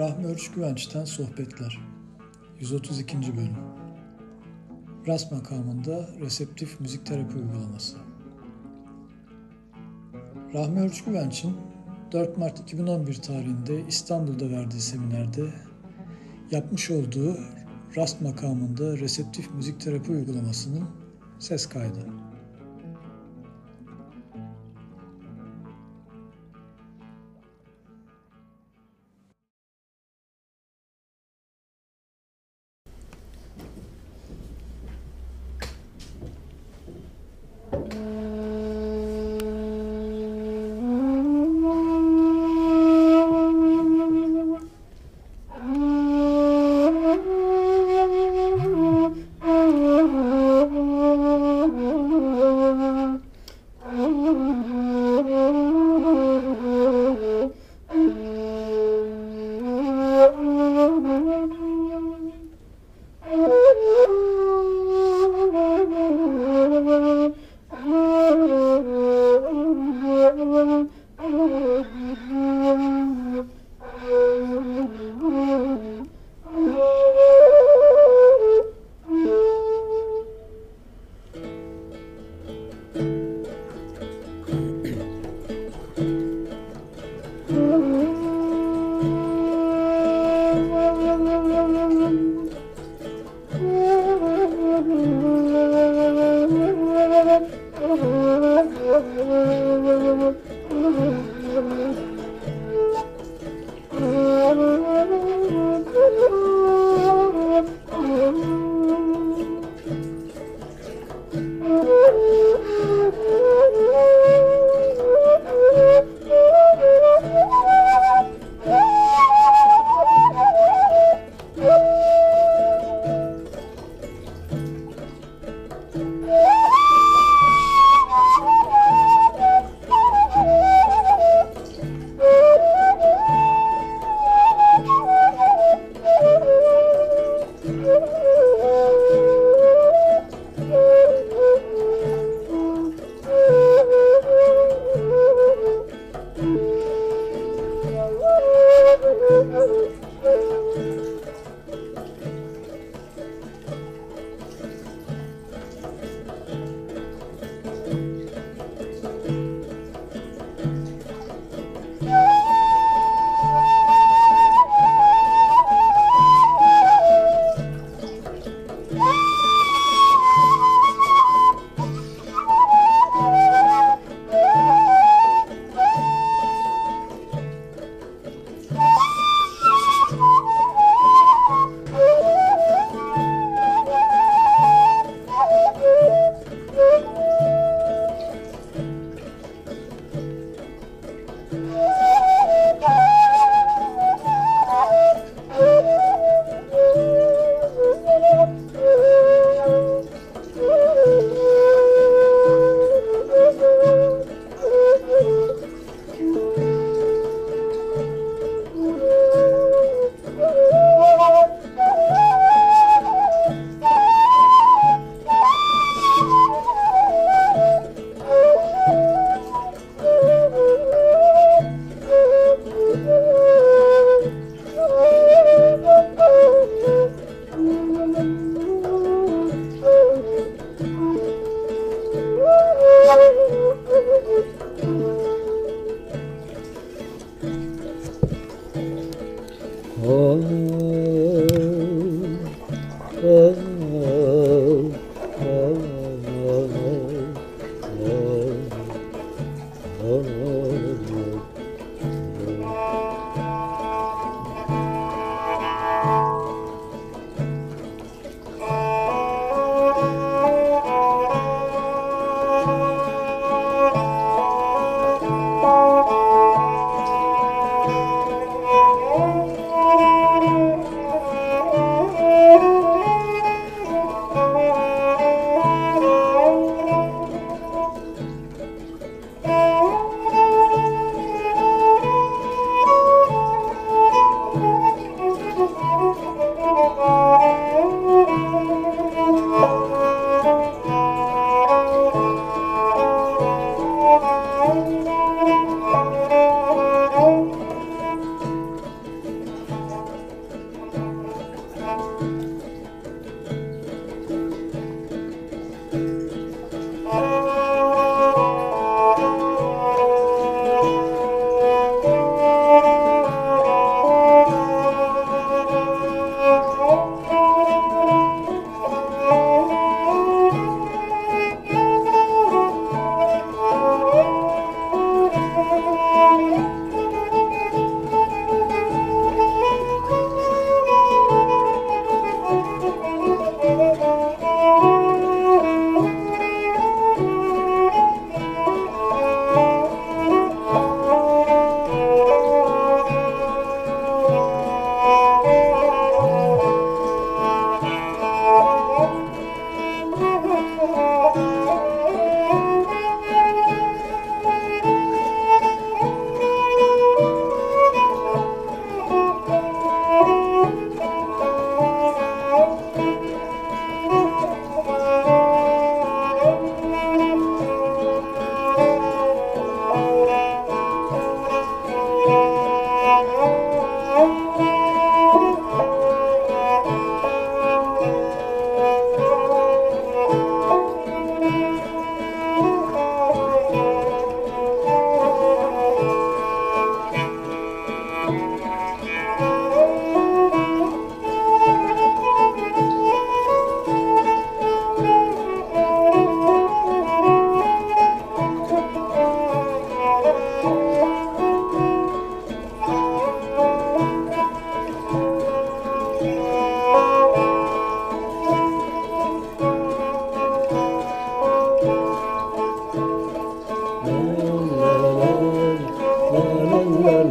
Rahmi Örç Güvenç'ten Sohbetler 132. Bölüm Ras makamında reseptif müzik terapi uygulaması Rahmi Örç Güvenç'in 4 Mart 2011 tarihinde İstanbul'da verdiği seminerde yapmış olduğu Rast makamında reseptif müzik terapi uygulamasının ses kaydı. Oh.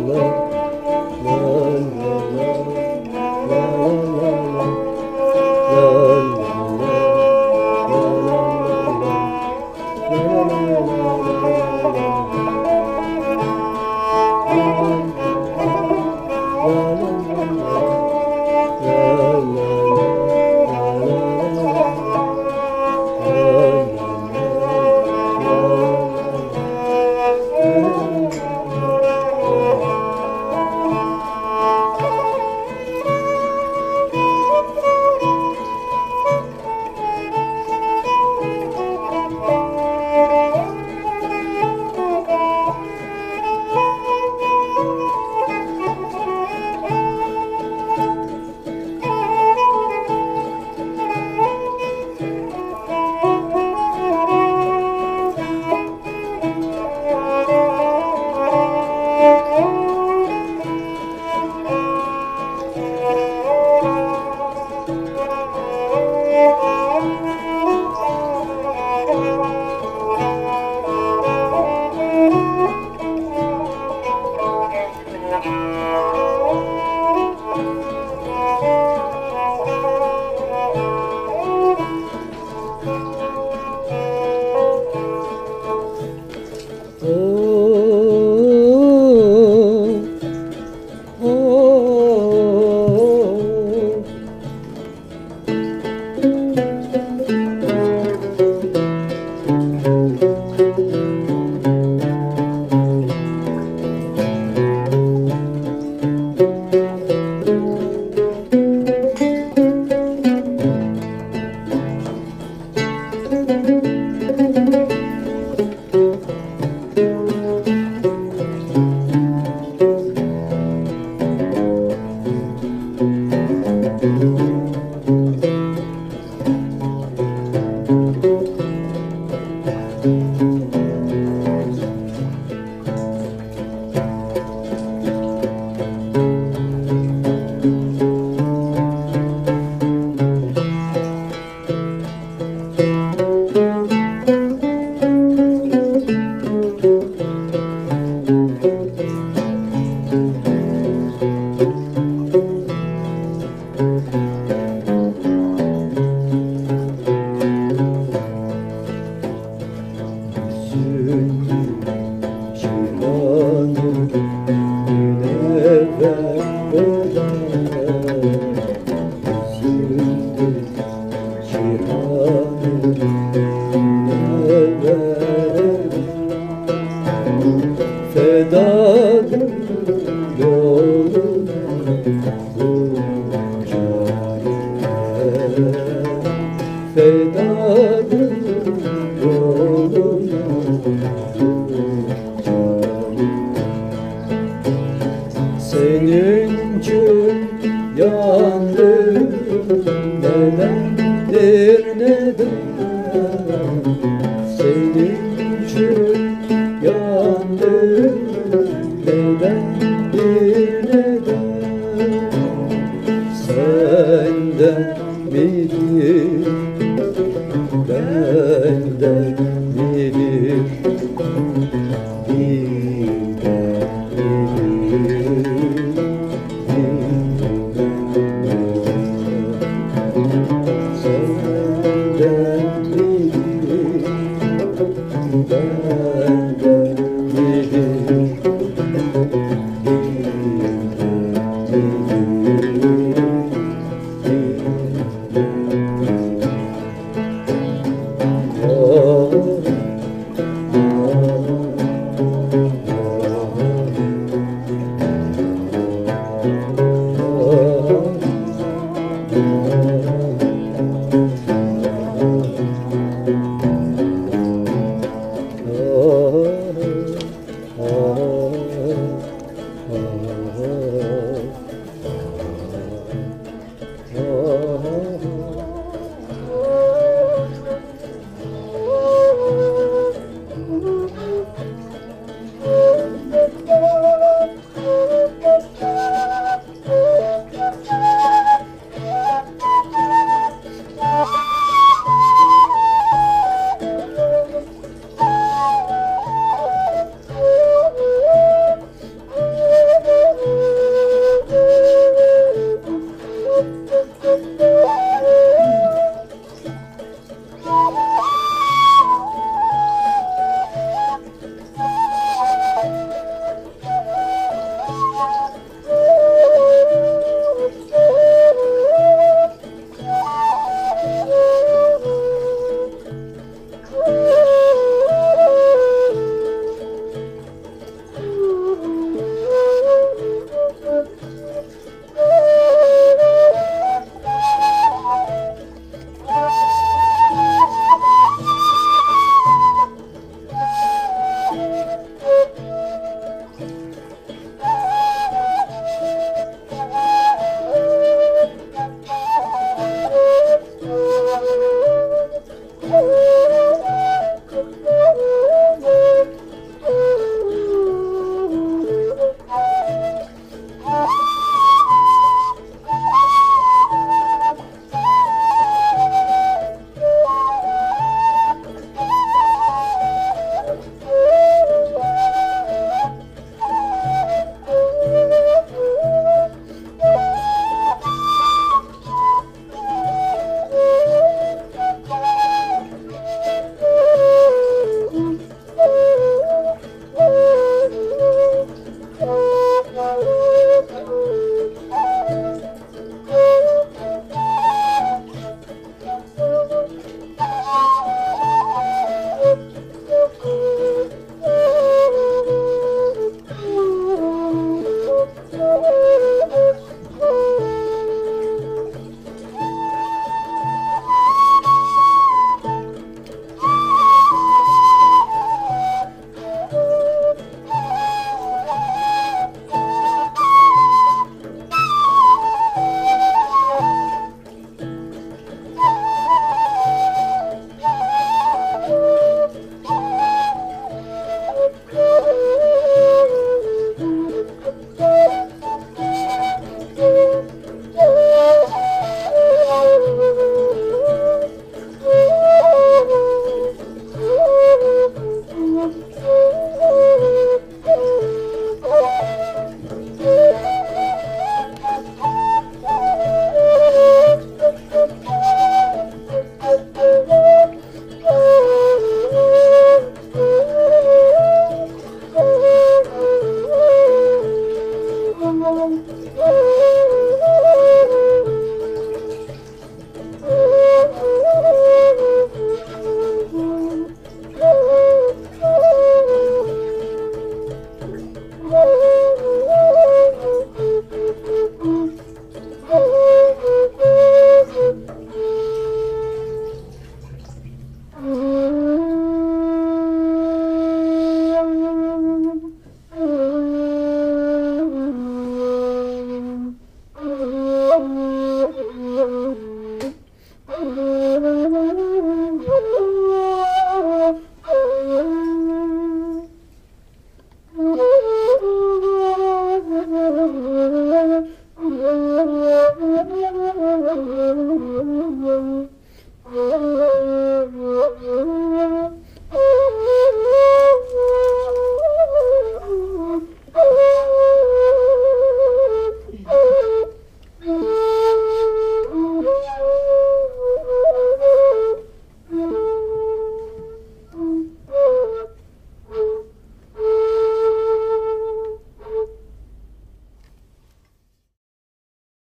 morning.